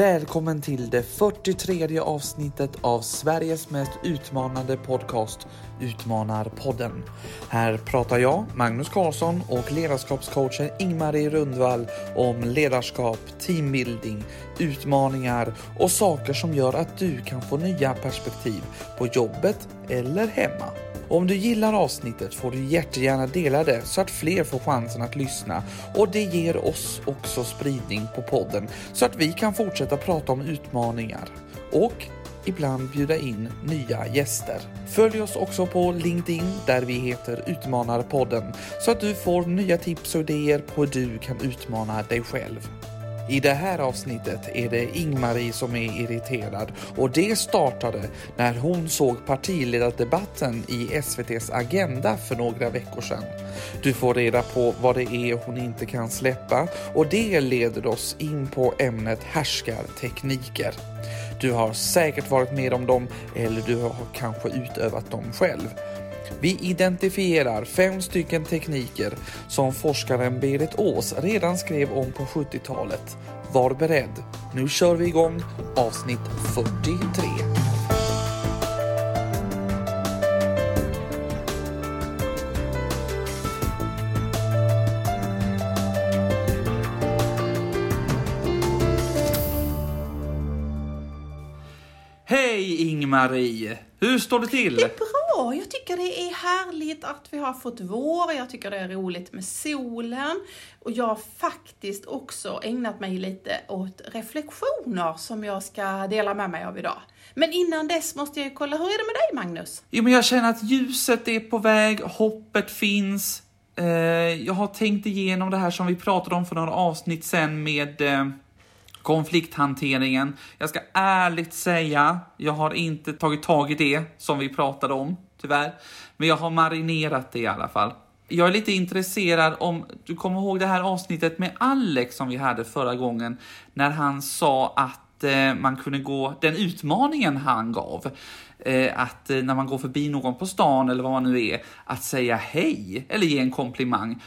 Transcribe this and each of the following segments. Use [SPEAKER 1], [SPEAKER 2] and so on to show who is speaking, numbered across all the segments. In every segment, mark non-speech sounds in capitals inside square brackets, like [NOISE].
[SPEAKER 1] Välkommen till det 43 avsnittet av Sveriges mest utmanande podcast Utmanarpodden. Här pratar jag, Magnus Karlsson och ledarskapscoachen Ingmarie Rundvall om ledarskap, teambuilding, utmaningar och saker som gör att du kan få nya perspektiv på jobbet eller hemma. Om du gillar avsnittet får du jättegärna dela det så att fler får chansen att lyssna och det ger oss också spridning på podden så att vi kan fortsätta prata om utmaningar och ibland bjuda in nya gäster. Följ oss också på LinkedIn där vi heter Utmanarpodden så att du får nya tips och idéer på hur du kan utmana dig själv. I det här avsnittet är det Ingmarie som är irriterad och det startade när hon såg partiledardebatten i SVTs Agenda för några veckor sedan. Du får reda på vad det är hon inte kan släppa och det leder oss in på ämnet härskartekniker. Du har säkert varit med om dem eller du har kanske utövat dem själv. Vi identifierar fem stycken tekniker som forskaren Berit Ås redan skrev om på 70-talet. Var beredd, nu kör vi igång avsnitt 43. Hej Ingmarie! Hur står det till?
[SPEAKER 2] Det är bra. Jag tycker det är härligt att vi har fått vår. Jag tycker det är roligt med solen. Och jag har faktiskt också ägnat mig lite åt reflektioner som jag ska dela med mig av idag. Men innan dess måste jag ju kolla, hur är det med dig Magnus?
[SPEAKER 1] Jo, men jag känner att ljuset är på väg, hoppet finns. Eh, jag har tänkt igenom det här som vi pratade om för några avsnitt sen med eh, konflikthanteringen. Jag ska ärligt säga, jag har inte tagit tag i det som vi pratade om, tyvärr. Men jag har marinerat det i alla fall. Jag är lite intresserad om, du kommer ihåg det här avsnittet med Alex som vi hade förra gången, när han sa att eh, man kunde gå, den utmaningen han gav, eh, att eh, när man går förbi någon på stan eller vad man nu är, att säga hej eller ge en komplimang.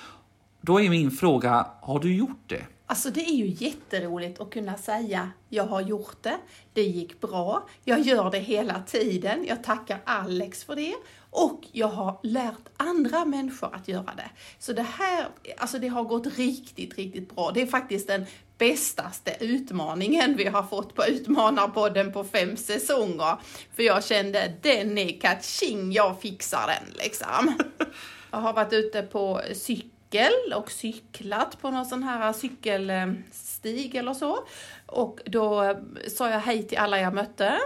[SPEAKER 1] Då är min fråga, har du gjort det?
[SPEAKER 2] Alltså det är ju jätteroligt att kunna säga jag har gjort det, det gick bra, jag gör det hela tiden, jag tackar Alex för det och jag har lärt andra människor att göra det. Så det här, alltså det har gått riktigt, riktigt bra. Det är faktiskt den bästaste utmaningen vi har fått på Utmanarpodden på fem säsonger. För jag kände den är catching, jag fixar den liksom. [LAUGHS] Jag har varit ute på cykel cykel och cyklat på någon sån här cykelstig eller så. Och då sa jag hej till alla jag mötte.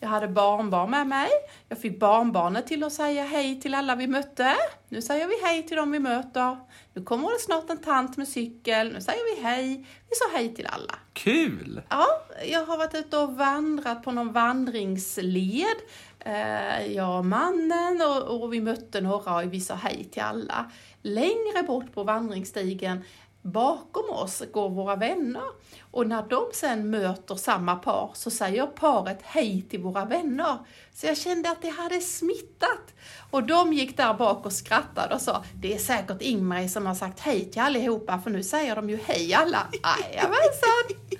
[SPEAKER 2] Jag hade barnbarn med mig. Jag fick barnbarnet till att säga hej till alla vi mötte. Nu säger vi hej till dem vi möter. Nu kommer det snart en tant med cykel. Nu säger vi hej. Vi sa hej till alla.
[SPEAKER 1] Kul!
[SPEAKER 2] Ja, jag har varit ute och vandrat på någon vandringsled. Eh, jag och mannen och, och vi mötte några och vi sa hej till alla. Längre bort på vandringsstigen bakom oss går våra vänner och när de sen möter samma par så säger paret hej till våra vänner. Så jag kände att det hade smittat. Och de gick där bak och skrattade och sa, det är säkert Ingmarie som har sagt hej till allihopa för nu säger de ju hej alla. Jajamensan!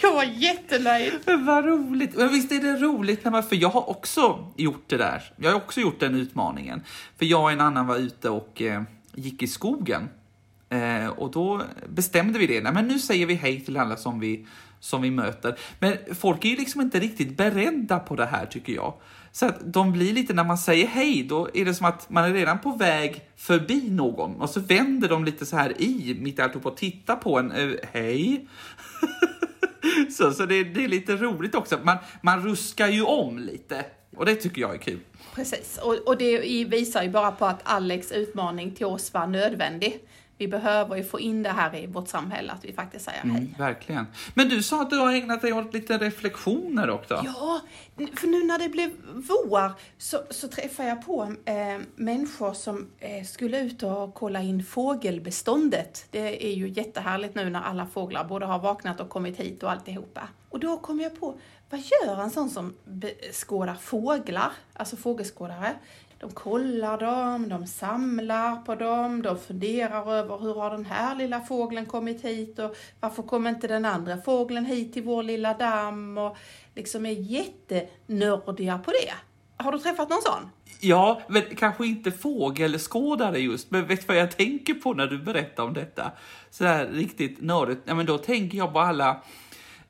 [SPEAKER 2] Jag var jättenöjd.
[SPEAKER 1] Vad roligt. Men visst är det roligt när man, för jag har också gjort det där. Jag har också gjort den utmaningen. För jag och en annan var ute och eh, gick i skogen. Eh, och då bestämde vi det. Nej, men nu säger vi hej till alla som vi, som vi möter. Men folk är ju liksom inte riktigt beredda på det här tycker jag. Så att de blir lite, när man säger hej, då är det som att man är redan på väg förbi någon och så vänder de lite så här i, mitt i allt och tittar på en, eh, hej. [LAUGHS] så så det, det, är lite roligt också. Man, man ruskar ju om lite och det tycker jag är kul.
[SPEAKER 2] Precis, och, och det visar ju bara på att Alex utmaning till oss var nödvändig. Vi behöver ju få in det här i vårt samhälle, att vi faktiskt säger hej. Mm,
[SPEAKER 1] verkligen. Men du sa att du har ägnat dig åt lite reflektioner också.
[SPEAKER 2] Ja, för nu när det blev vår så, så träffade jag på eh, människor som eh, skulle ut och kolla in fågelbeståndet. Det är ju jättehärligt nu när alla fåglar både har vaknat och kommit hit och alltihopa. Och då kom jag på, vad gör en sån som skådar fåglar, alltså fågelskådare? de kollar dem, de samlar på dem, de funderar över hur har den här lilla fågeln kommit hit och varför kommer inte den andra fågeln hit till vår lilla damm och liksom är jättenördiga på det. Har du träffat någon sån?
[SPEAKER 1] Ja, men kanske inte fågelskådare just, men vet du vad jag tänker på när du berättar om detta? Så här riktigt nördigt. Ja, men då tänker jag på alla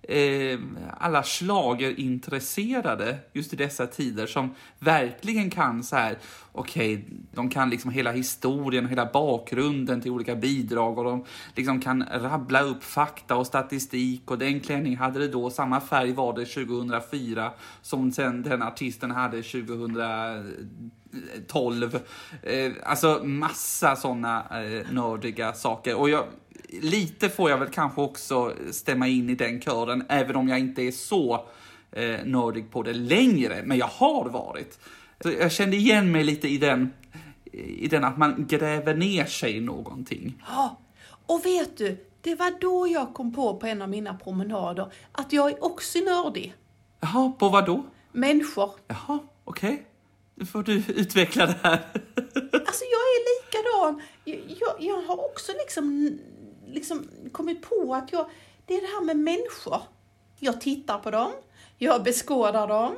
[SPEAKER 1] eh, alla schlagerintresserade just i dessa tider som verkligen kan så här, okej, okay, de kan liksom hela historien hela bakgrunden till olika bidrag och de liksom kan rabbla upp fakta och statistik och den klänningen hade det då, samma färg var det 2004 som sen den artisten hade 2012. Eh, alltså massa sådana eh, nördiga saker. Och jag, lite får jag väl kanske också stämma in i den kören, även om jag inte är så eh, nördig på det längre, men jag har varit. Så jag kände igen mig lite i den, i den att man gräver ner sig i någonting.
[SPEAKER 2] Ja, och vet du, det var då jag kom på på en av mina promenader att jag är också nördig.
[SPEAKER 1] Jaha, på vad då?
[SPEAKER 2] Människor.
[SPEAKER 1] Jaha, okej. Okay. Nu får du [LAUGHS] utveckla det här.
[SPEAKER 2] alltså jag är likadan. Jag, jag, jag har också liksom liksom kommit på att jag, det är det här med människor. Jag tittar på dem, jag beskådar dem,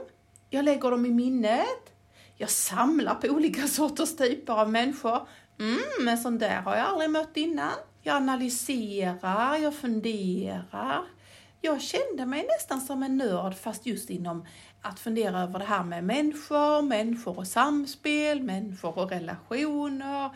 [SPEAKER 2] jag lägger dem i minnet, jag samlar på olika [LAUGHS] sorters typer av människor. Mm, men sån där har jag aldrig mött innan. Jag analyserar, jag funderar. Jag kände mig nästan som en nörd fast just inom att fundera över det här med människor, människor och samspel, människor och relationer,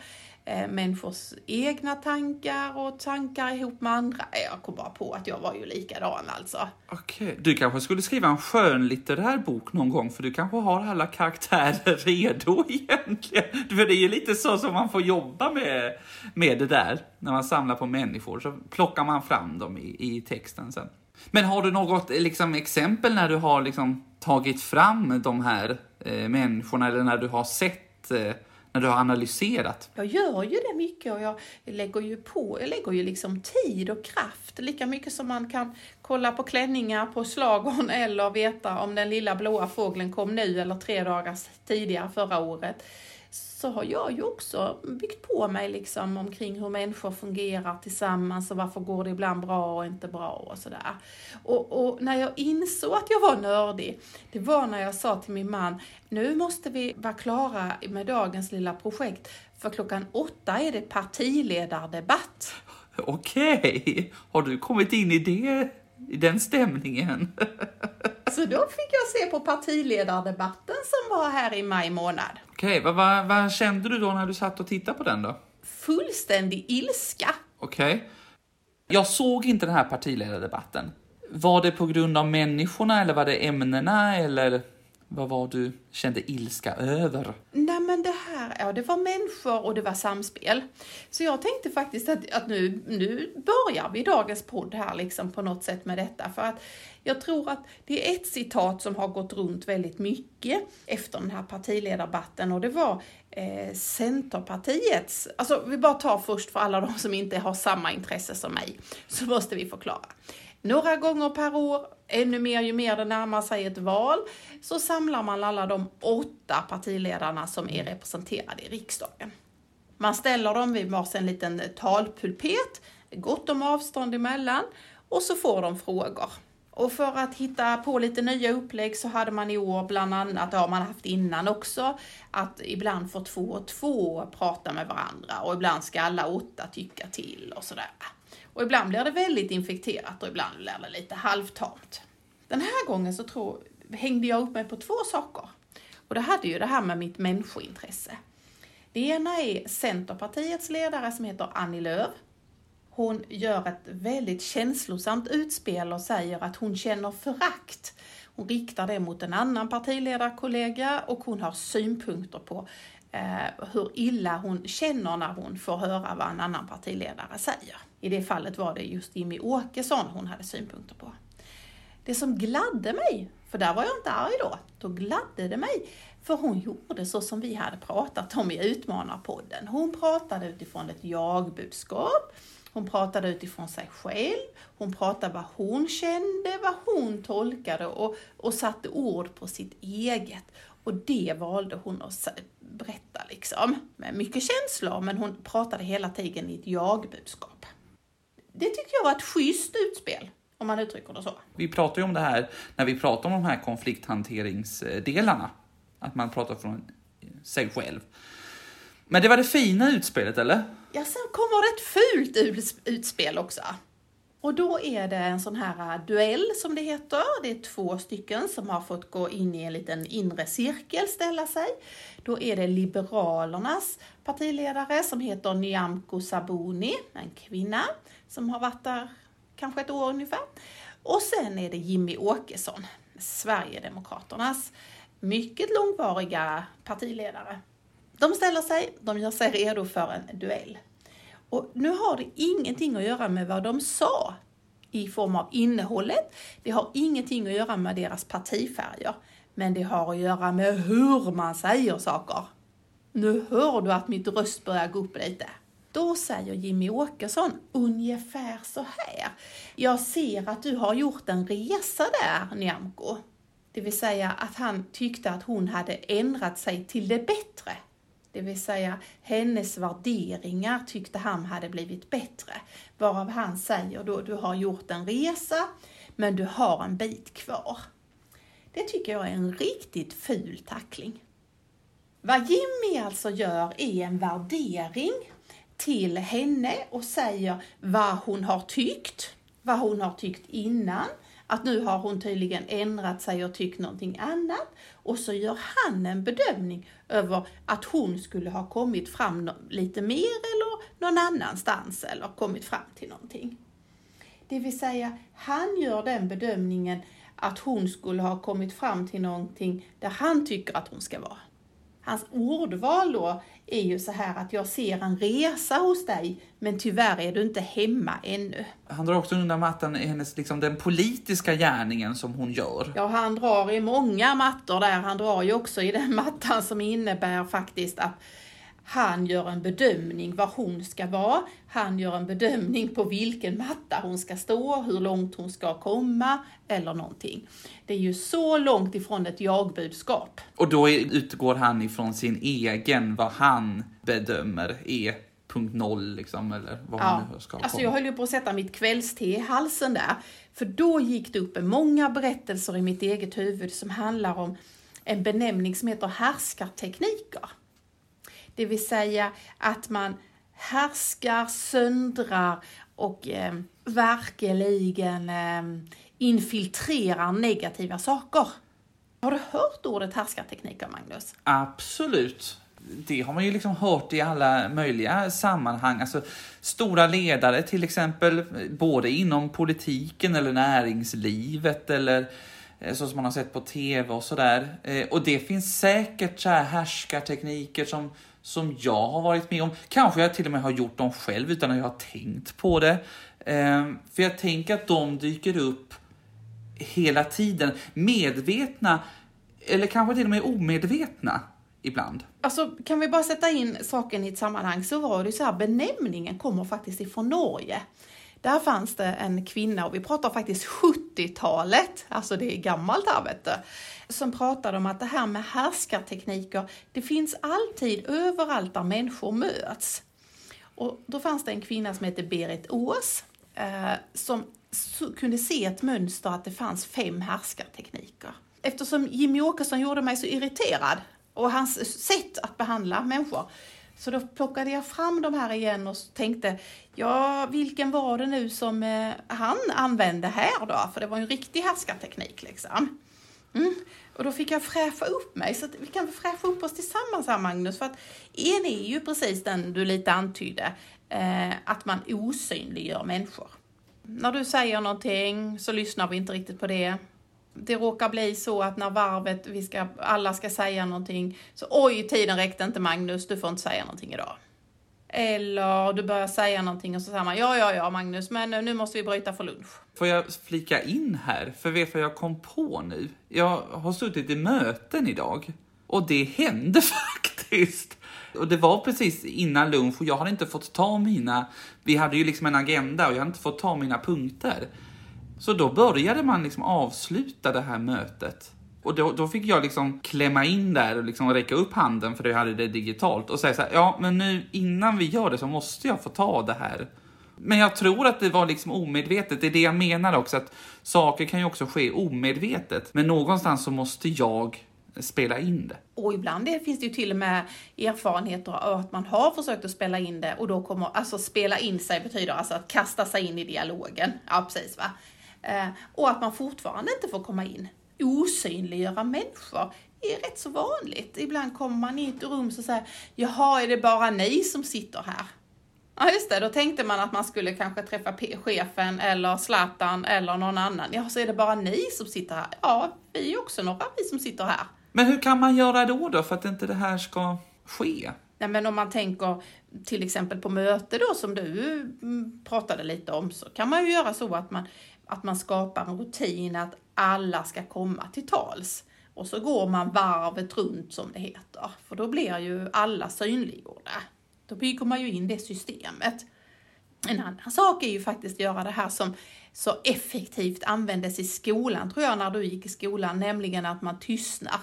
[SPEAKER 2] eh, människors egna tankar och tankar ihop med andra. Eh, jag kom bara på att jag var ju likadan alltså.
[SPEAKER 1] Okej, okay. du kanske skulle skriva en skönlitterär bok någon gång för du kanske har alla karaktärer [LAUGHS] redo egentligen. För det är ju lite så som man får jobba med, med det där när man samlar på människor så plockar man fram dem i, i texten sen. Men har du något eh, liksom, exempel när du har liksom, tagit fram de här eh, människorna eller när du har sett eh, när du har analyserat?
[SPEAKER 2] Jag gör ju det mycket och jag lägger ju på, jag lägger ju liksom tid och kraft, lika mycket som man kan kolla på klänningar på slagon [LAUGHS] eller veta om den lilla blåa fågeln kom nu eller tre dagar tidigare förra året så har jag ju också byggt på mig liksom omkring hur människor fungerar tillsammans och varför går det ibland bra och inte bra och sådär. Och, och, när jag insåg att jag var nördig, det var när jag sa till min man, nu måste vi vara klara med dagens lilla projekt, för klockan åtta är det partiledardebatt.
[SPEAKER 1] Okej, har du kommit in i det, i den stämningen? [LAUGHS]
[SPEAKER 2] Så då fick jag se på partiledardebatten som var här i maj månad.
[SPEAKER 1] Okej, vad, vad, vad kände du då när du satt och tittade på den då?
[SPEAKER 2] Fullständig ilska.
[SPEAKER 1] Okej. Jag såg inte den här partiledardebatten. Var det på grund av människorna eller var det ämnena eller? Vad var du kände ilska över?
[SPEAKER 2] Nej men det här, ja det var människor och det var samspel. Så jag tänkte faktiskt att, att nu, nu börjar vi dagens podd här liksom på något sätt med detta. För att jag tror att det är ett citat som har gått runt väldigt mycket efter den här partiledarbatten och det var eh, Centerpartiets, alltså vi bara tar först för alla de som inte har samma intresse som mig, så måste vi förklara. Några gånger per år, ännu mer ju mer det närmar sig ett val, så samlar man alla de åtta partiledarna som är representerade i riksdagen. Man ställer dem vid varsin liten talpulpet, gott om avstånd emellan, och så får de frågor. Och för att hitta på lite nya upplägg så hade man i år bland annat, det har man haft innan också, att ibland får två och två prata med varandra och ibland ska alla åtta tycka till och sådär. Och ibland blir det väldigt infekterat och ibland blir det lite halvtamt. Den här gången så tror, hängde jag upp mig på två saker. Och det hade ju det här med mitt människointresse. Det ena är Centerpartiets ledare som heter Annie Lööf. Hon gör ett väldigt känslosamt utspel och säger att hon känner förakt. Hon riktar det mot en annan partiledarkollega och hon har synpunkter på eh, hur illa hon känner när hon får höra vad en annan partiledare säger. I det fallet var det just Jimmy Åkesson hon hade synpunkter på. Det som gladde mig, för där var jag inte arg då, då gladde det mig, för hon gjorde så som vi hade pratat om i Utmanarpodden. Hon pratade utifrån ett jag-budskap. Hon pratade utifrån sig själv, hon pratade vad hon kände, vad hon tolkade och, och satte ord på sitt eget. Och det valde hon att berätta liksom. Med mycket känslor, men hon pratade hela tiden i ett jag-budskap. Det tyckte jag var ett schysst utspel, om man uttrycker det så.
[SPEAKER 1] Vi pratar ju om det här när vi pratar om de här konflikthanteringsdelarna. Att man pratar från sig själv. Men det var det fina utspelet, eller?
[SPEAKER 2] Ja, sen kommer det ett fult utspel också. Och då är det en sån här äh, duell som det heter. Det är två stycken som har fått gå in i en liten inre cirkel, ställa sig. Då är det Liberalernas partiledare som heter Nyamko Sabuni, en kvinna som har varit där kanske ett år ungefär. Och sen är det Jimmy Åkesson, Sverigedemokraternas mycket långvariga partiledare. De ställer sig, de gör sig redo för en duell. Och nu har det ingenting att göra med vad de sa i form av innehållet. Det har ingenting att göra med deras partifärger. Men det har att göra med hur man säger saker. Nu hör du att mitt röst börjar gå upp lite. Då säger Jimmy Åkesson ungefär så här. Jag ser att du har gjort en resa där, Nyamko. Det vill säga att han tyckte att hon hade ändrat sig till det bättre. Det vill säga hennes värderingar tyckte han hade blivit bättre. Varav han säger då, du har gjort en resa, men du har en bit kvar. Det tycker jag är en riktigt ful tackling. Vad Jimmy alltså gör är en värdering till henne och säger vad hon har tyckt, vad hon har tyckt innan, att nu har hon tydligen ändrat sig och tyckt någonting annat. Och så gör han en bedömning över att hon skulle ha kommit fram lite mer eller någon annanstans eller kommit fram till någonting. Det vill säga, han gör den bedömningen att hon skulle ha kommit fram till någonting där han tycker att hon ska vara. Hans ordval då är ju så här att jag ser en resa hos dig, men tyvärr är du inte hemma ännu.
[SPEAKER 1] Han drar också undan mattan i hennes, liksom, den politiska gärningen som hon gör.
[SPEAKER 2] Ja, han drar i många mattor där. Han drar ju också i den [LAUGHS] mattan som innebär faktiskt att han gör en bedömning var hon ska vara. Han gör en bedömning på vilken matta hon ska stå, hur långt hon ska komma eller någonting. Det är ju så långt ifrån ett jag-budskap.
[SPEAKER 1] Och då utgår han ifrån sin egen, vad han bedömer är punkt noll liksom, eller vad ja. man nu ska
[SPEAKER 2] Alltså jag höll ju på att sätta mitt kvällste i halsen där. För då gick det upp många berättelser i mitt eget huvud som handlar om en benämning som heter härskartekniker. Det vill säga att man härskar, söndrar och eh, verkligen eh, infiltrerar negativa saker. Har du hört ordet härskartekniker, Magnus?
[SPEAKER 1] Absolut. Det har man ju liksom hört i alla möjliga sammanhang. Alltså, stora ledare till exempel, både inom politiken eller näringslivet eller eh, så som man har sett på tv och sådär. Eh, och det finns säkert så här härskartekniker som som jag har varit med om. Kanske jag till och med har gjort dem själv utan att jag har tänkt på det. Ehm, för jag tänker att de dyker upp hela tiden, medvetna eller kanske till och med omedvetna ibland.
[SPEAKER 2] Alltså, kan vi bara sätta in saken i ett sammanhang så var det så här, benämningen kommer faktiskt ifrån Norge. Där fanns det en kvinna, och vi pratar faktiskt 70-talet, alltså det är gammalt här vet du, som pratade om att det här med härskartekniker, det finns alltid överallt där människor möts. Och då fanns det en kvinna som hette Berit Ås eh, som kunde se ett mönster att det fanns fem härskartekniker. Eftersom Jimmy Åkesson gjorde mig så irriterad och hans sätt att behandla människor så då plockade jag fram de här igen och tänkte, ja vilken var det nu som eh, han använde här då? För det var ju en riktig härskarteknik liksom. Mm. Och då fick jag fräscha upp mig, så vi kan fräscha upp oss tillsammans här Magnus, för att en är ju precis den du lite antydde, eh, att man osynliggör människor. När du säger någonting så lyssnar vi inte riktigt på det. Det råkar bli så att när varvet, vi ska, alla ska säga någonting, så oj, tiden räckte inte Magnus, du får inte säga någonting idag. Eller du börjar säga någonting och så säger man ja, ja, ja Magnus, men nu måste vi bryta för lunch.
[SPEAKER 1] Får jag flika in här? För vet vad jag kom på nu? Jag har suttit i möten idag och det hände [LAUGHS] faktiskt Och det var precis innan lunch och jag hade inte fått ta mina, vi hade ju liksom en agenda och jag hade inte fått ta mina punkter. Så då började man liksom avsluta det här mötet. Och då, då fick jag liksom klämma in där och liksom räcka upp handen för jag hade det digitalt och säga så här, ja men nu innan vi gör det så måste jag få ta det här. Men jag tror att det var liksom omedvetet, det är det jag menar också, att saker kan ju också ske omedvetet. Men någonstans så måste jag spela in det.
[SPEAKER 2] Och ibland det finns det ju till och med erfarenheter av att man har försökt att spela in det och då kommer, alltså spela in sig betyder alltså att kasta sig in i dialogen. Ja, precis va. Eh, och att man fortfarande inte får komma in. Osynliggöra människor är rätt så vanligt. Ibland kommer man in i ett rum och säger, jaha, är det bara ni som sitter här? Ja, just det. Då tänkte man att man skulle kanske träffa chefen eller Zlatan eller någon annan. Ja, så är det bara ni som sitter här? Ja, vi är också några vi som sitter här.
[SPEAKER 1] Men hur kan man göra då, då för att inte det här ska ske?
[SPEAKER 2] Nej, men om man tänker till exempel på möte då som du mm, pratade lite om så kan man ju göra så att man, att man skapar en rutin att alla ska komma till tals. Och så går man varvet runt som det heter, för då blir ju alla synliggjorda. Då bygger man ju in det systemet. En annan sak är ju faktiskt att göra det här som så effektivt användes i skolan, tror jag, när du gick i skolan, nämligen att man tystnar.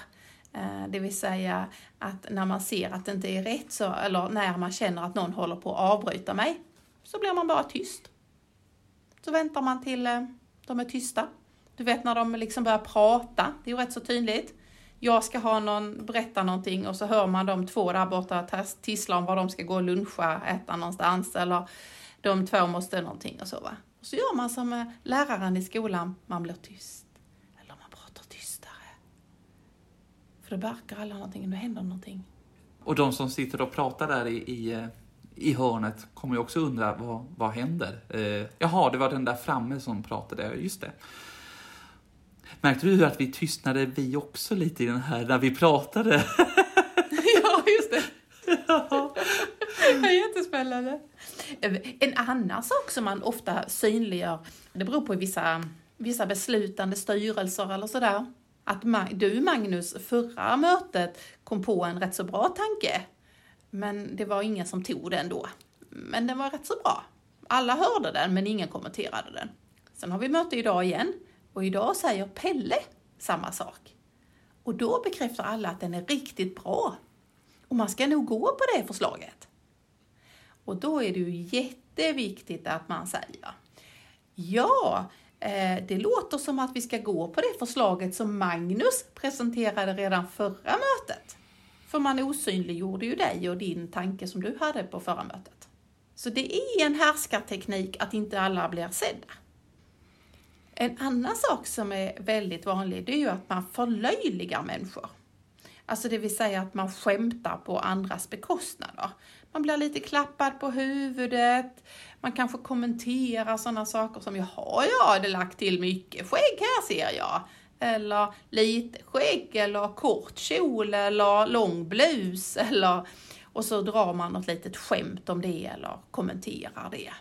[SPEAKER 2] Eh, det vill säga att när man ser att det inte är rätt, så, eller när man känner att någon håller på att avbryta mig, så blir man bara tyst. Så väntar man till eh, de är tysta. Du vet när de liksom börjar prata, det är ju rätt så tydligt jag ska ha någon, berätta någonting och så hör man de två där borta tissla om var de ska gå och luncha, äta någonstans eller de två måste någonting och så va. Och så gör man som eh, läraren i skolan, man blir tyst. Eller man pratar tystare. För då märker alla någonting, då händer någonting.
[SPEAKER 1] Och de som sitter och pratar där i, i, eh, i hörnet kommer ju också undra, vad, vad händer? Eh, jaha, det var den där framme som pratade, just det. Märkte du att vi tystnade vi också lite i den här när vi pratade? [LAUGHS]
[SPEAKER 2] ja, just det. [LAUGHS] Ja. Jättespännande. En annan sak som man ofta synliggör, det beror på vissa, vissa beslutande styrelser eller sådär, att du Magnus, förra mötet kom på en rätt så bra tanke, men det var ingen som tog den då. Men den var rätt så bra. Alla hörde den, men ingen kommenterade den. Sen har vi möte idag igen och idag säger Pelle samma sak. Och då bekräftar alla att den är riktigt bra. Och man ska nog gå på det förslaget. Och då är det ju jätteviktigt att man säger Ja, eh, det låter som att vi ska gå på det förslaget som Magnus presenterade redan förra mötet. För man osynliggjorde ju dig och din tanke som du hade på förra mötet. Så det är en härskarteknik att inte alla blir sedda. En annan sak som är väldigt vanlig, det är ju att man förlöjligar människor. Alltså det vill säga att man skämtar på andras bekostnader. Man blir lite klappad på huvudet, man kanske kommenterar sådana saker som ”Jaha, jag hade lagt till mycket skägg här ser jag” eller lite skägg eller kort kjol eller lång blus [LAUGHS] eller och så drar man något litet skämt om det eller kommenterar det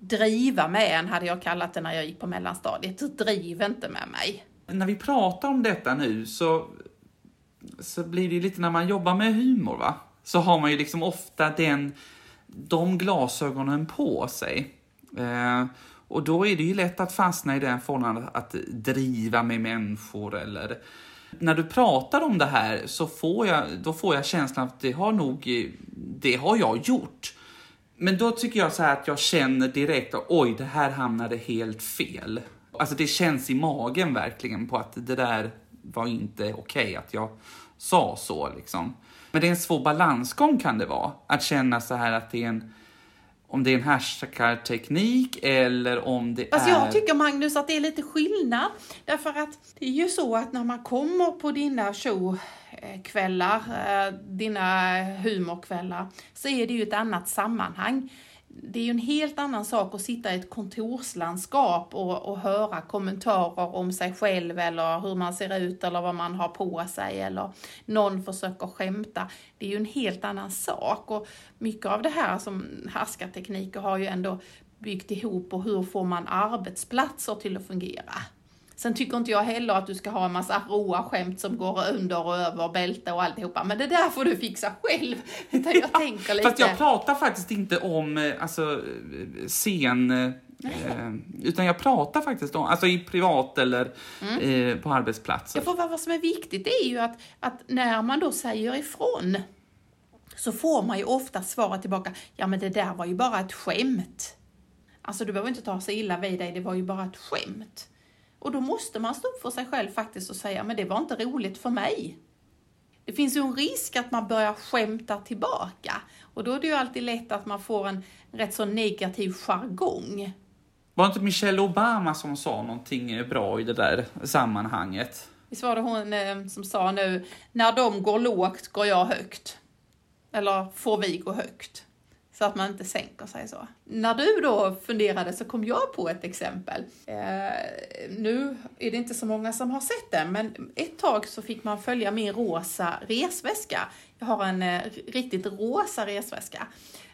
[SPEAKER 2] driva med en hade jag kallat det när jag gick på mellanstadiet. Driv inte med mig.
[SPEAKER 1] När vi pratar om detta nu så, så blir det ju lite när man jobbar med humor va, så har man ju liksom ofta den, de glasögonen på sig. Eh, och då är det ju lätt att fastna i den formen att driva med människor eller när du pratar om det här så får jag, då får jag känslan att det har nog, det har jag gjort. Men då tycker jag så här att jag känner direkt att oj, det här hamnade helt fel. Alltså det känns i magen verkligen på att det där var inte okej okay, att jag sa så liksom. Men det är en svår balansgång kan det vara. Att känna så här att det är en om det är en härskarteknik eller om det
[SPEAKER 2] alltså
[SPEAKER 1] är...
[SPEAKER 2] Jag tycker Magnus att det är lite skillnad. Därför att det är ju så att när man kommer på dina showkvällar, eh, dina humorkvällar, så är det ju ett annat sammanhang det är ju en helt annan sak att sitta i ett kontorslandskap och, och höra kommentarer om sig själv eller hur man ser ut eller vad man har på sig eller någon försöker skämta. Det är ju en helt annan sak och mycket av det här som härskartekniker har ju ändå byggt ihop och hur får man arbetsplatser till att fungera. Sen tycker inte jag heller att du ska ha en massa roa skämt som går under och över bälte och alltihopa, men det där får du fixa själv. [LAUGHS] Utan jag tänker lite...
[SPEAKER 1] Fast jag pratar faktiskt inte om eh, alltså, eh, scen... Eh, utan jag pratar faktiskt om, alltså i privat eller
[SPEAKER 2] Mm.
[SPEAKER 1] eh, på arbetsplatser.
[SPEAKER 2] Ja, för vad vad som är viktigt är ju att, att när man då säger ifrån så får man ju ofta svaret tillbaka, ja men det där var ju bara ett skämt. Alltså du behöver inte ta sig illa vid dig, det var ju bara ett skämt. Och då måste man stå upp för sig själv faktiskt och säga, men det var inte roligt för mig. Det finns ju en risk att man börjar skämta tillbaka och då är det ju alltid lätt att man får en rätt så negativ jargong.
[SPEAKER 1] Var inte Michelle Obama som sa någonting bra i det där sammanhanget?
[SPEAKER 2] Visst var det hon eh, som sa nu, när de går lågt går jag högt. Eller får vi gå högt? Så att man inte sänker sig så. När du då funderade så kom jag på ett exempel. Eh, nu är det inte så många som har sett den, men ett tag så fick man följa min rosa resväska. Jag har en eh, riktigt rosa resväska.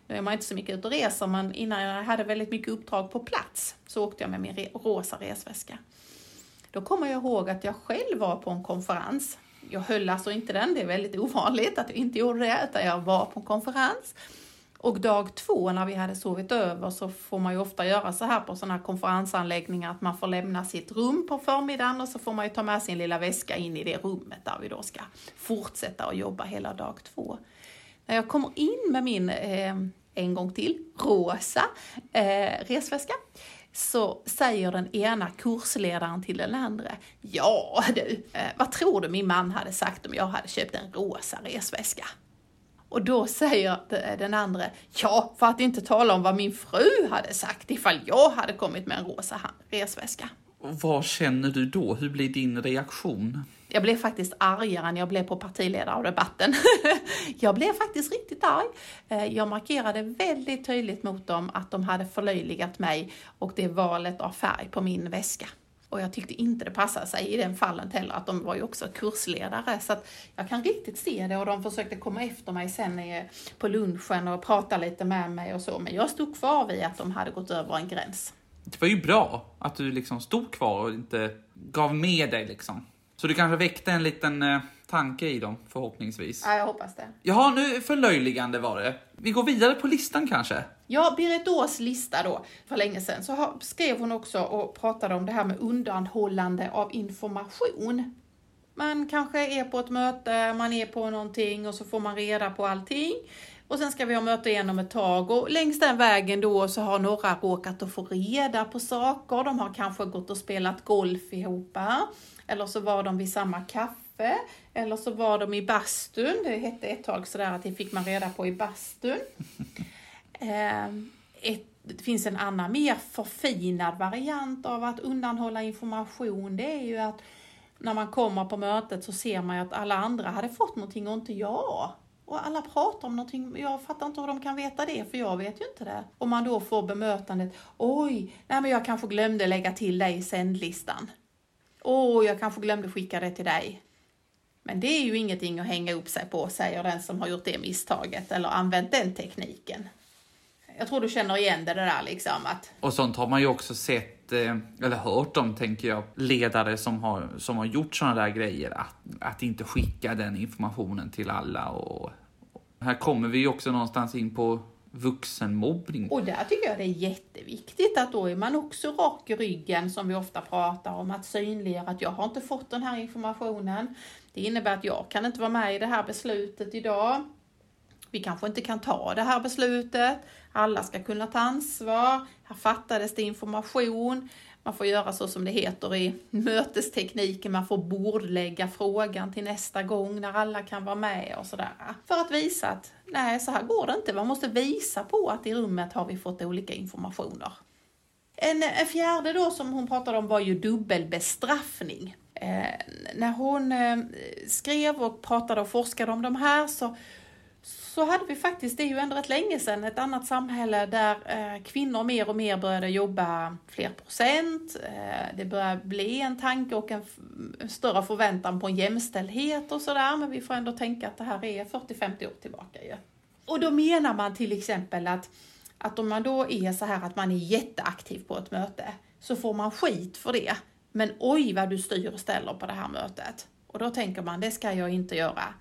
[SPEAKER 2] Nu är man inte så mycket ute och reser, men innan jag hade väldigt mycket uppdrag på plats så åkte jag med min re- rosa resväska. Då kommer jag ihåg att jag själv var på en konferens. Jag höll alltså inte den, det är väldigt ovanligt att jag inte gjorde det, utan jag var på en konferens. Och dag två när vi hade sovit över så får man ju ofta göra så här på sådana här konferensanläggningar att man får lämna sitt rum på förmiddagen och så får man ju ta med sin lilla väska in i det rummet där vi då ska fortsätta att jobba hela dag två. När jag kommer in med min, eh, en gång till, rosa eh, resväska så säger den ena kursledaren till den andra, ja du, eh, vad tror du min man hade sagt om jag hade köpt en rosa resväska? Och då säger de- den andra, ja, för att inte tala om vad min fru hade sagt ifall jag hade kommit med en rosa resväska.
[SPEAKER 1] Vad känner du då? Hur blir din reaktion?
[SPEAKER 2] Jag blev faktiskt argare än jag blev på partiledardebatten. [LAUGHS] jag blev faktiskt riktigt arg. Eh, Jag markerade väldigt tydligt mot dem att de hade förlöjligat mig och det valet av färg på min väska. Och jag tyckte inte det passade sig i den fallet heller, att de var ju också kursledare. Så att jag kan riktigt se det och de försökte komma efter mig sen på lunchen och prata lite med mig och så. Men jag stod kvar vid att de hade gått över en gräns.
[SPEAKER 1] Det var ju bra att du liksom stod kvar och inte gav med dig liksom. Så du kanske väckte en liten eh, tanke i dem förhoppningsvis.
[SPEAKER 2] Ja, jag hoppas det.
[SPEAKER 1] Jaha, nu förlöjligande var det. Vi går vidare på listan kanske.
[SPEAKER 2] Ja, Berit Ås lista då, för länge sedan, så skrev hon också och pratade om det här med undanhållande av information. Man kanske är på ett möte, man är på någonting och så får man reda på allting. Och sen ska vi ha möte igen om ett tag och längs den vägen då så har några råkat att få reda på saker. De har kanske gått och spelat golf ihop. Eller så var de vid samma kaffe. Eller så var de i bastun. Det hette ett tag sådär att det fick man reda på i bastun. [LAUGHS] Eh, ett, det finns en annan mer förfinad variant av att undanhålla information. Det är ju att när man kommer på mötet så ser man ju att alla andra hade fått någonting och inte jag. Och alla pratar om någonting, jag fattar inte hur de kan veta det, för jag vet ju inte det. Om man då får bemötandet, oj, nej men jag kanske glömde lägga till dig i sändlistan. Åh, jag kanske glömde skicka det till dig. Men det är ju ingenting att hänga upp sig på, säger den som har gjort det misstaget eller använt den tekniken. Jag tror du känner igen det där liksom att
[SPEAKER 1] Och sånt har man ju också sett, eh, eller hört om, tänker jag, ledare som har, som har gjort såna där grejer. Att, att inte skicka den informationen till alla. Och, och här kommer vi ju också någonstans in på vuxenmobbning.
[SPEAKER 2] Och där tycker jag det är jätteviktigt att då är man också rak i ryggen som vi ofta pratar om att synliggöra att jag har inte fått den här informationen. Det innebär att jag kan inte vara med i det här beslutet idag. Vi kanske inte kan ta det här beslutet. Alla ska kunna ta ansvar. Här fattades det information. Man får göra så som det heter i mötestekniken, man får bordlägga frågan till nästa gång när alla kan vara med och sådär. För att visa att nej, så här går det inte. Man måste visa på att i rummet har vi fått olika informationer. En, en fjärde då som hon pratade om var ju dubbelbestraffning. Eh, när hon eh, skrev och pratade och forskade om de här så så hade vi faktiskt, det är ju ändå rätt länge sedan, ett annat samhälle där eh, kvinnor mer och mer började jobba fler procent. Eh, det började bli en tanke och en, en större förväntan på en jämställdhet och sådär, men vi får ändå tänka att det här är 40-50 år tillbaka ju. Och då menar man till exempel att, att om man då är så här att man är jätteaktiv på ett möte så får man skit för det. Men oj vad du styr och ställer på det här mötet. Och då tänker man, det ska jag inte göra.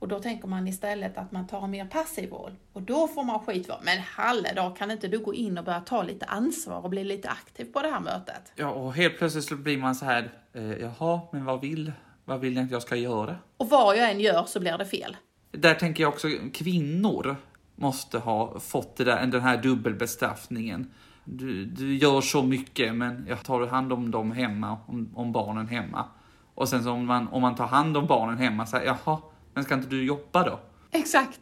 [SPEAKER 2] Och då tänker man istället att man tar en mer passiv roll. Och då får man skit för, men halle då, kan inte du gå in och börja ta lite ansvar och bli lite aktiv på det här mötet?
[SPEAKER 1] Ja, och helt plötsligt så blir man så här, eh, jaha, men vad vill, vad vill ni att jag ska göra?
[SPEAKER 2] Och vad jag än gör så blir det fel.
[SPEAKER 1] Där tänker jag också kvinnor måste ha fått det där, den här dubbelbestraffningen. Du, du gör så mycket, men jag tar hand om dem hemma, om, om barnen hemma. Och sen så om man, om man tar hand om barnen hemma, så här, jaha, men ska inte du jobba då?
[SPEAKER 2] Exakt.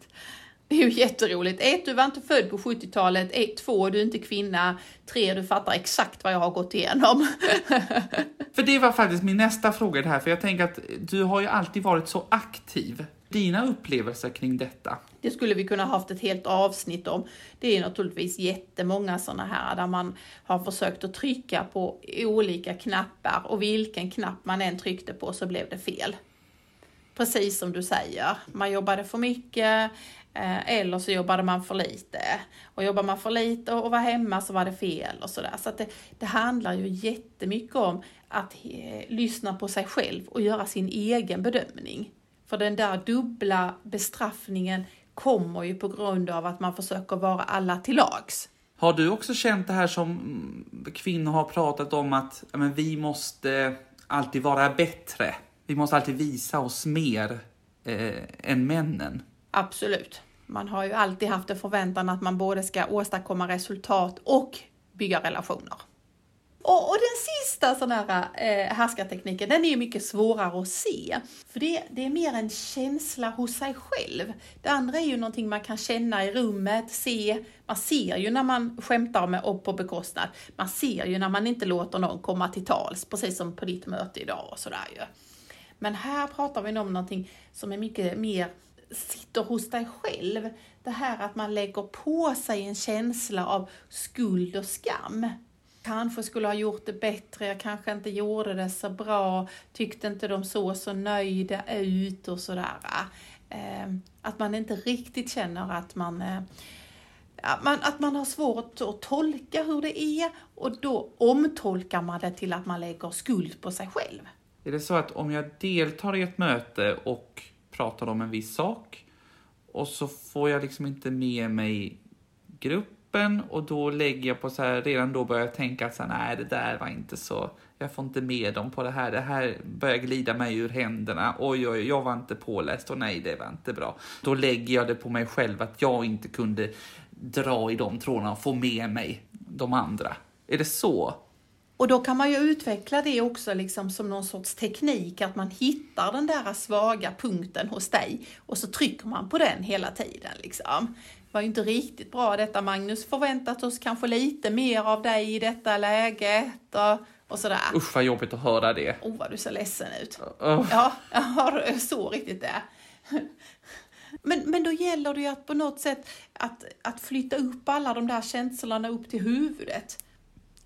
[SPEAKER 2] Det är ju jätteroligt. Ett, du var inte född på 70-talet. Ett, två, du är inte kvinna. Tre, du fattar exakt vad jag har gått igenom. [LAUGHS]
[SPEAKER 1] för det var faktiskt min nästa fråga det här, för jag tänker att du har ju alltid varit så aktiv. Dina upplevelser kring detta?
[SPEAKER 2] Det skulle vi kunna haft ett helt avsnitt om. Det är naturligtvis jättemånga sådana här där man har försökt att trycka på olika knappar och vilken knapp man än tryckte på så blev det fel precis som du säger, man jobbade för mycket eh, eller så jobbade man för lite. Och jobbar man för lite och var hemma så var det fel och sådär. Så att det, det handlar ju jättemycket om att eh, lyssna på sig själv och göra sin egen bedömning. För den där dubbla bestraffningen kommer ju på grund av att man försöker vara alla till lags.
[SPEAKER 1] Har du också känt det här som mm, kvinnor har pratat om att men, vi måste alltid vara bättre? Vi måste alltid visa oss mer eh, än männen.
[SPEAKER 2] Absolut. Man har ju alltid haft en förväntan att man både ska åstadkomma resultat och bygga relationer. Och, och den sista sån här eh, härskartekniken, den är ju mycket svårare att se. För det, det är mer en känsla hos sig själv. Det andra är ju någonting man kan känna i rummet, se. Man ser ju när man skämtar med och på bekostnad. Man ser ju när man inte låter någon komma till tals, precis som på ditt möte idag och sådär ju. Men här pratar vi om någonting som är mycket mer sitter hos dig själv. Det här att man lägger på sig en känsla av skuld och skam. Kanske skulle ha gjort det bättre, jag kanske inte gjorde det så bra, tyckte inte de såg så nöjda ut och sådär. Ehm, att man inte riktigt känner eh, att man att man har svårt att tolka hur det är och då omtolkar man det till att man lägger skuld på sig själv.
[SPEAKER 1] Är det så att om jag deltar i ett möte och pratar om en viss sak och så får jag liksom inte med mig gruppen och då lägger jag på så här, redan då börjar jag tänka att så här, nej det där var inte så, jag får inte med dem på det här, det här börjar glida mig ur händerna, oj oj, jag var inte påläst och nej det var inte bra. Då lägger jag det på mig själv att jag inte kunde dra i de trådarna och få med mig de andra. Är det så
[SPEAKER 2] och då kan man ju utveckla det också liksom som någon sorts teknik, att man hittar den där svaga punkten hos dig och så trycker man på den hela tiden. Liksom. Det var ju inte riktigt bra detta Magnus, förväntat oss kanske lite mer av dig i detta läget och, och sådär.
[SPEAKER 1] Usch vad jobbigt att höra det.
[SPEAKER 2] Oh vad du ser ledsen ut. Uh. Ja, jag har så riktigt det. Men, men då gäller det ju att på något sätt att, att flytta upp alla de där känslorna upp till huvudet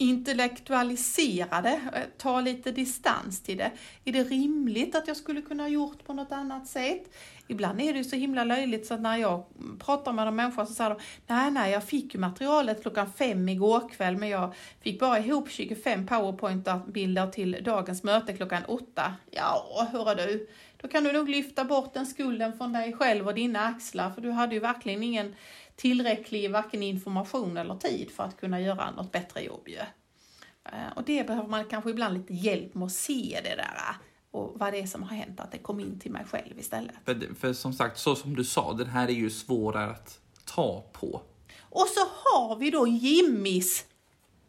[SPEAKER 2] intellektualisera det, eh, ta lite distans till det. Är det rimligt att jag skulle kunna ha gjort på något annat sätt? Ibland är det ju så himla löjligt så att när jag pratar med en människa så säger de Nej, nej, jag fick ju materialet klockan fem igår kväll men jag fick bara ihop 25 powerpoint-bilder till dagens möte klockan åtta. Ja, hörru du, då kan du nog lyfta bort den skulden från dig själv och dina axlar för du hade ju verkligen ingen tillräcklig varken information eller tid för att kunna göra något bättre jobb ju. Eh, och det behöver man kanske ibland lite hjälp med att se det där och vad det är som har hänt, att det kom in till mig själv istället.
[SPEAKER 1] För, för som sagt, så som du sa, den här är ju svårare att ta på.
[SPEAKER 2] Och så har vi då Jimmys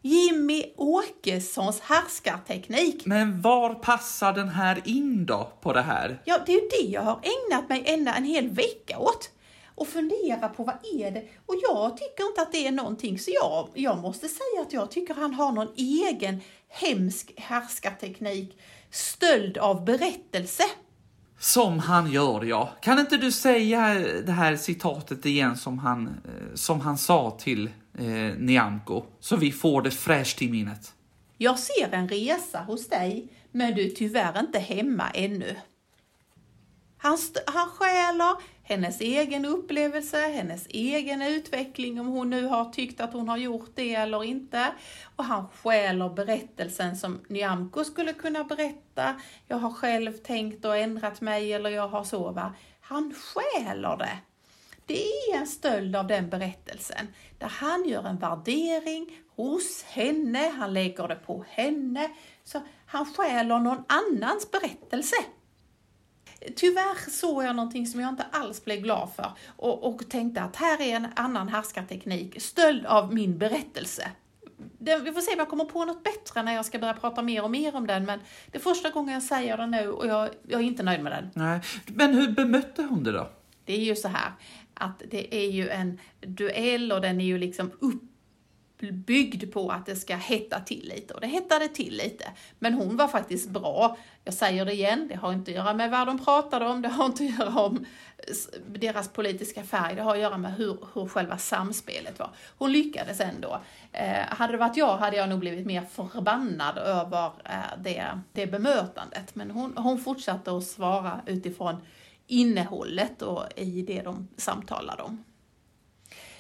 [SPEAKER 2] Jimmy Åkessons härskarteknik.
[SPEAKER 1] Men var passar den här in då på det här?
[SPEAKER 2] Ja, det är ju det jag har ägnat mig ända en hel vecka åt och fundera på vad är det? Och jag tycker inte att det är någonting, så jag, jag måste säga att jag tycker han har någon egen hemsk härskarteknik, stöld av berättelse.
[SPEAKER 1] Som han gör, ja. Kan inte du säga det här citatet igen som han, eh, som han sa till eh, Nyamko, så vi får det fräscht i minnet?
[SPEAKER 2] Jag ser en resa hos dig, men du är tyvärr inte hemma ännu. Han, han stjäler hennes egen upplevelse, hennes egen utveckling, om hon nu har tyckt att hon har gjort det eller inte. Och han stjäler berättelsen som Nyamko skulle kunna berätta. Jag har själv tänkt och ändrat mig eller jag har så va. Han stjäler det. Det är en stöld av den berättelsen där han gör en värdering hos henne, han lägger det på henne. Så han stjäler någon annans berättelse. Tyvärr såg jag någonting som jag inte alls blev glad för och, och tänkte att här är en annan härskarteknik, stöld av min berättelse. Den, vi får se om jag kommer på något bättre när jag ska börja prata mer och mer om den, men det är första gången jag säger den nu och jag, jag är inte nöjd med den.
[SPEAKER 1] Nej. Men hur bemötte hon det då?
[SPEAKER 2] Det är ju så här att det är ju en duell och den är ju liksom upp byggd på att det ska hetta till lite och det hettade till lite. Men hon var faktiskt bra. Jag säger det igen, det har inte att göra med vad de pratade om, det har inte att göra om deras politiska färg, det har att göra med hur, hur själva samspelet var. Hon lyckades ändå. Eh, hade det varit jag hade jag nog blivit mer förbannad över eh, det, det bemötandet. Men hon, hon fortsatte att svara utifrån innehållet och i det de samtalade om.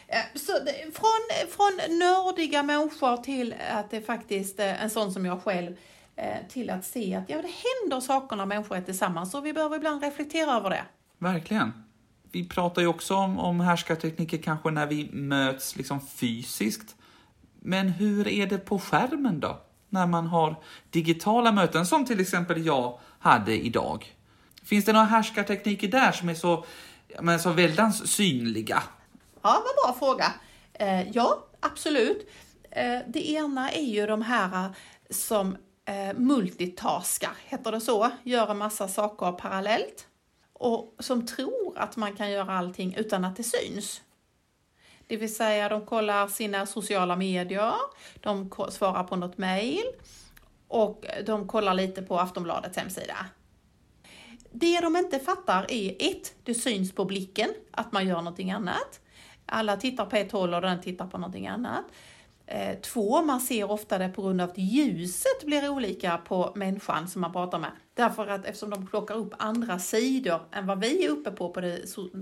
[SPEAKER 2] Eh, så från, från nördiga människor till att det faktiskt, eh, en sån som jag själv, eh, till att se att ja, det händer saker när människor är tillsammans och vi behöver ibland reflektera över det.
[SPEAKER 1] Verkligen. Vi pratar ju också om, om härskartekniker kanske när vi möts liksom fysiskt. Men hur är det på skärmen då? När man har digitala möten som till exempel jag hade idag. Finns det några härskartekniker där som är så, men så väldans synliga?
[SPEAKER 2] Ja, vad bra fråga. Eh, ja, absolut. Eh, det ena är ju de här eh, som eh, multitaskar, heter det så, gör en massa saker parallellt och som tror att man kan göra allting utan att det syns. Det vill säga, de kollar sina sociala medier, de svarar på något mejl och de kollar lite på Aftonbladets hemsida. Det de inte fattar är ett, det syns på blicken att man gör någonting annat. Alla tittar på ett håll och den tittar på någonting annat. Eh, två, man ser ofta det på grund av att ljuset blir olika på människan som man pratar med. Därför att eftersom de plockar upp andra sidor än vad vi är uppe på på, det,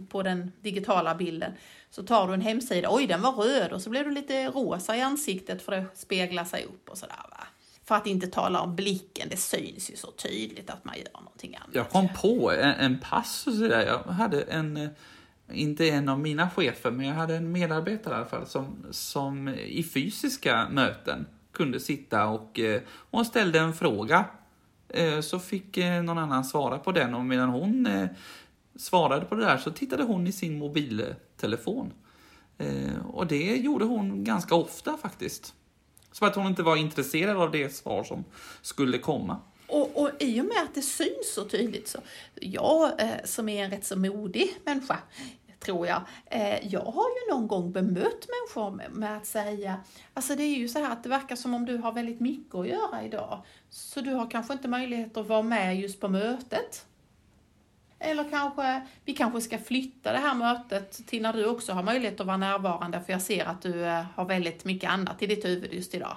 [SPEAKER 2] på den digitala bilden så tar du en hemsida, oj den var röd och så blir du lite rosa i ansiktet för det speglar sig upp och sådär. Va? För att inte tala om blicken, det syns ju så tydligt att man gör någonting annat.
[SPEAKER 1] Jag kom på en, en passus där. Jag hade en, eh, inte en av mina chefer, men jag hade en medarbetare i alla fall som, som i fysiska möten kunde sitta och eh, hon ställde en fråga. Eh, så fick eh, någon annan svara på den och medan hon eh, svarade på det där så tittade hon i sin mobiltelefon. Och det gjorde hon ganska ofta faktiskt. Som att hon inte var intresserad av det svar som skulle komma.
[SPEAKER 2] Och, och i och med att det syns så tydligt så, jag eh, som är en rätt så modig människa, tror jag, eh, jag har ju någon gång bemött människor med, med, att säga, alltså det är ju så här att det verkar som om du har väldigt mycket att göra idag, så du har kanske inte möjlighet att vara med just på mötet. Eller kanske, vi kanske ska flytta det här mötet till när du också har möjlighet att vara närvarande, för jag ser att du eh, har väldigt mycket annat i ditt huvud just idag.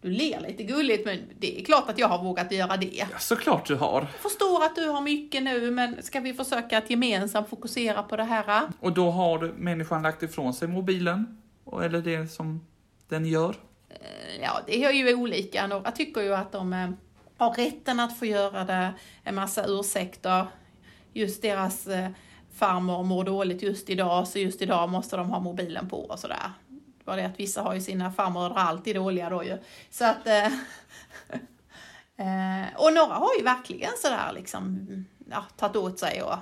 [SPEAKER 2] Du ler lite gulligt, men det är klart att jag har vågat göra det.
[SPEAKER 1] Ja, såklart du har. Jag
[SPEAKER 2] förstår att du har mycket nu, men ska vi försöka att gemensamt fokusera på det här?
[SPEAKER 1] Och då har människan lagt ifrån sig mobilen, eller det som den gör?
[SPEAKER 2] Eh, ja, det är ju olika. Några tycker ju att de eh, har rätten att få göra det, en massa ursäkter just deras eh, farmor mår dåligt just idag, så just idag måste de ha mobilen på och sådär. Bara det att vissa har ju sina farmödrar alltid dåliga då ju. Så att... Eh, [LAUGHS] eh, och några har ju verkligen sådär liksom, ja, tagit åt sig och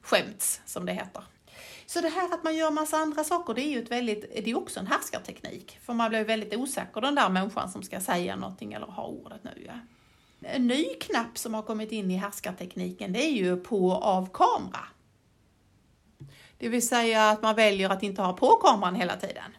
[SPEAKER 2] skämts, som det heter. Så det här att man gör massa andra saker, det är ju ett väldigt, det är också en härskarteknik. För man blir väldigt osäker, den där människan som ska säga någonting eller ha ordet nu. En ny knapp som har kommit in i härskartekniken det är ju på av kamera. Det vill säga att man väljer att inte ha på kameran hela tiden.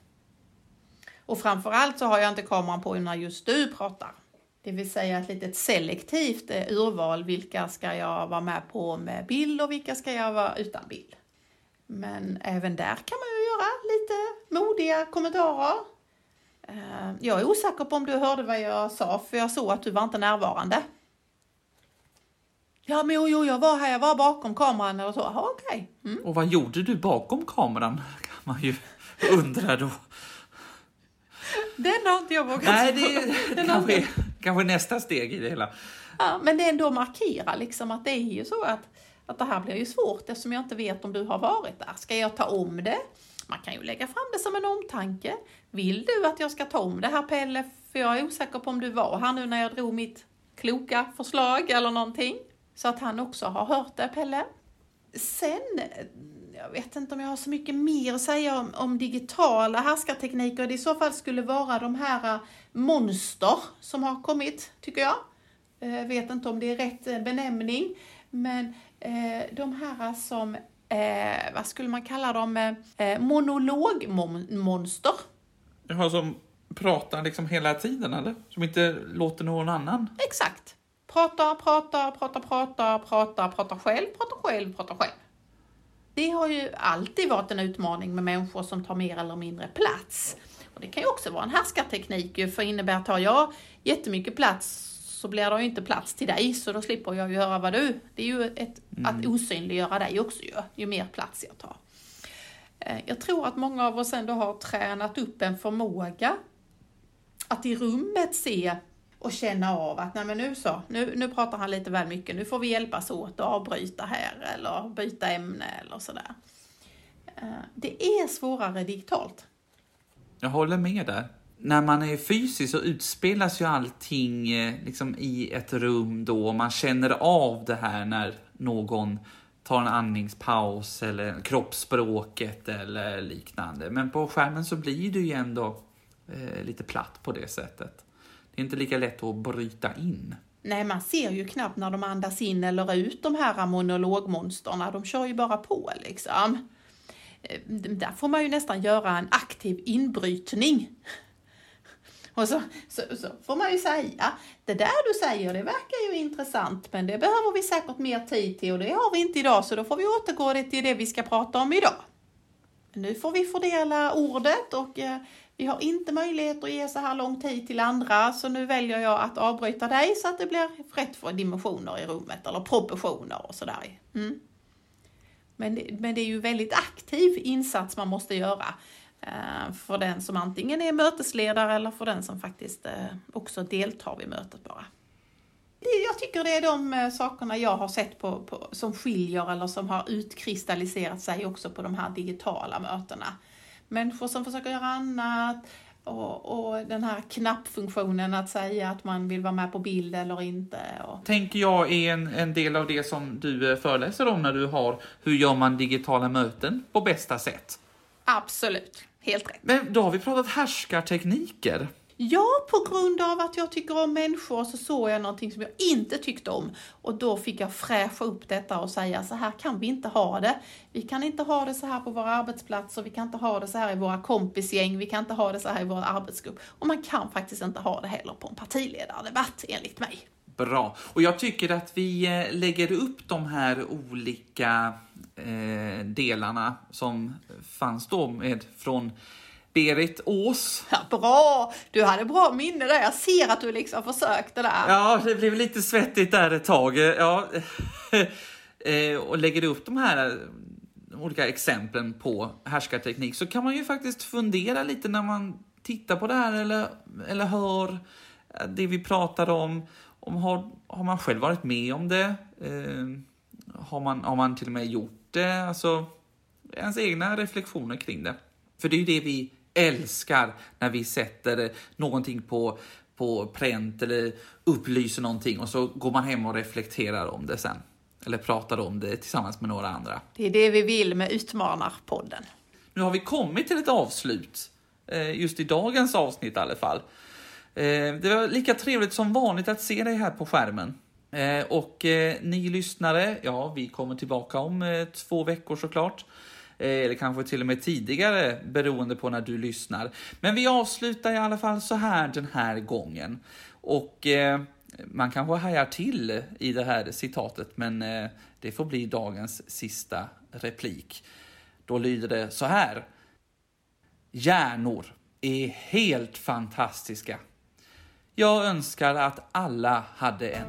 [SPEAKER 2] Och framförallt så har jag inte kameran på när just du pratar. Det vill säga ett litet selektivt eh, urval. Vilka ska jag vara med på med bild och vilka ska jag vara utan bild? Men även där kan man ju göra lite modiga kommentarer. Eh, jag är osäker på om du hörde vad jag sa, för jag såg att du var inte närvarande. Ja, men jo, jo, jag var här, jag var bakom kameran eller så. Okej. Mm.
[SPEAKER 1] Och vad gjorde du bakom kameran? Kan man ju undra då.
[SPEAKER 2] Den har inte jag vågat
[SPEAKER 1] Nej, det är [LAUGHS]
[SPEAKER 2] Den
[SPEAKER 1] kanske, kanske nästa steg i det hela.
[SPEAKER 2] Ja, men det är ändå markera liksom att det är ju så att, att det här blir ju svårt eftersom jag inte vet om du har varit där. Ska jag ta om det? Man kan ju lägga fram det som en omtanke. Vill du att jag ska ta om det här Pelle? För jag är osäker på om du var här nu när jag drog mitt kloka förslag eller någonting. Så att han också har hört det, Pelle. Sen, jag vet inte om jag har så mycket mer att säga om, om digitala härskartekniker. Det i så fall skulle vara de här eh, monster som har kommit, tycker jag. Jag vet inte om det är rätt eh, benämning, men de här som, eh, vad skulle man kalla dem, eh, monologmonster.
[SPEAKER 1] Jaha, som pratar liksom hela tiden eller? Som inte låter någon annan?
[SPEAKER 2] Exakt. Prata, prata, prata, prata, prata, prata själv, prata själv, prata själv. Det har ju alltid varit en utmaning med människor som tar mer eller mindre plats. Och det kan ju också vara en härskarteknik, för innebär tar jag jättemycket plats så blir det ju inte plats till dig, så då slipper jag ju höra vad du... Det är ju ett, mm. att osynliggöra dig också ju, ju mer plats jag tar. Eh, jag tror att många av oss ändå har tränat upp en förmåga att i rummet se och känna av att nej men nu så, nu, nu pratar han lite väl mycket, nu får vi hjälpas åt att avbryta här eller byta ämne eller sådär. Eh, det är svårare digitalt.
[SPEAKER 1] Jag håller med där. När man är fysisk så utspelas ju allting eh, liksom i ett rum då man känner av det här när någon tar en andningspaus eller kroppsspråket eller liknande. Men på skärmen så blir det ju ändå eh, lite platt på det sättet. Det är inte lika lätt att bryta in.
[SPEAKER 2] Nej, man ser ju knappt när de andas in eller ut de här monologmonsterna. De kör ju bara på liksom. Eh, där får man ju nästan göra en aktiv inbrytning. Och så, så, så, får man ju säga, det där du säger det verkar ju intressant men det behöver vi säkert mer tid till och det har vi inte idag så då får vi återgå till det vi ska prata om idag. Nu får vi fördela ordet och eh, vi har inte möjlighet att ge så här lång tid till andra så nu väljer jag att avbryta dig så att det blir rätt för dimensioner i rummet eller proportioner och sådär. Mm. Men, det, men det är ju väldigt aktiv insats man måste göra för den som antingen är mötesledare eller för den som faktiskt eh, också deltar vid mötet bara. Jag tycker det är de eh, sakerna jag har sett på, på, som skiljer eller som har utkristalliserat sig också på de här digitala mötena människor som försöker göra annat och, och, den här knappfunktionen att säga att man vill vara med på bild eller inte. Och...
[SPEAKER 1] Tänker jag är en, en del av det som du eh, föreläser om när du har hur gör man digitala möten på bästa sätt?
[SPEAKER 2] Absolut, helt rätt.
[SPEAKER 1] Men då har vi pratat härskartekniker.
[SPEAKER 2] Ja, på grund av att jag tycker om människor så såg jag någonting som jag inte tyckte om. Och då fick jag fräscha upp detta och säga så här kan vi inte ha det. Vi kan inte ha det så här på våra arbetsplatser, vi kan inte ha det så här i våra kompisgäng, vi kan inte ha det så här i vår arbetsgrupp. Och man kan faktiskt inte ha det heller på en partiledardebatt, enligt mig.
[SPEAKER 1] Bra. Och jag tycker att vi eh, lägger upp de här olika eh, delarna som fanns då med från Berit Ås.
[SPEAKER 2] Ja, bra! Du hade bra minne där. Jag ser att du liksom försökte där.
[SPEAKER 1] Ja, det blev lite svettigt där ett tag. Ja. [LAUGHS] Eh, och lägger du upp de här olika exemplen på härskarteknik så kan man ju faktiskt fundera lite när man tittar på det här eller, eller hör det vi pratar om. Om har, har man själv varit med om det? Eh, har, man, har man till och med gjort det? Alltså, ens egna reflektioner kring det. För det är ju det vi älskar när vi sätter någonting på, på pränt eller upplyser någonting och så går man hem och reflekterar om det sen. Eller pratar om det tillsammans med några andra.
[SPEAKER 2] Det är det vi vill med Utmanarpodden.
[SPEAKER 1] Nu har vi kommit till ett avslut, eh, just i dagens avsnitt i alla fall. Eh, det var lika trevligt som vanligt att se dig här på skärmen. Eh, och eh, ni lyssnare, ja, vi kommer tillbaka om två veckor såklart. Eller kanske till och med tidigare beroende på när du lyssnar. Men vi avslutar i alla fall så här den här gången. Och man kanske hajar till i det här citatet, men det får bli dagens sista replik. Då lyder det så här. Hjärnor är helt fantastiska. Jag önskar att alla hade en.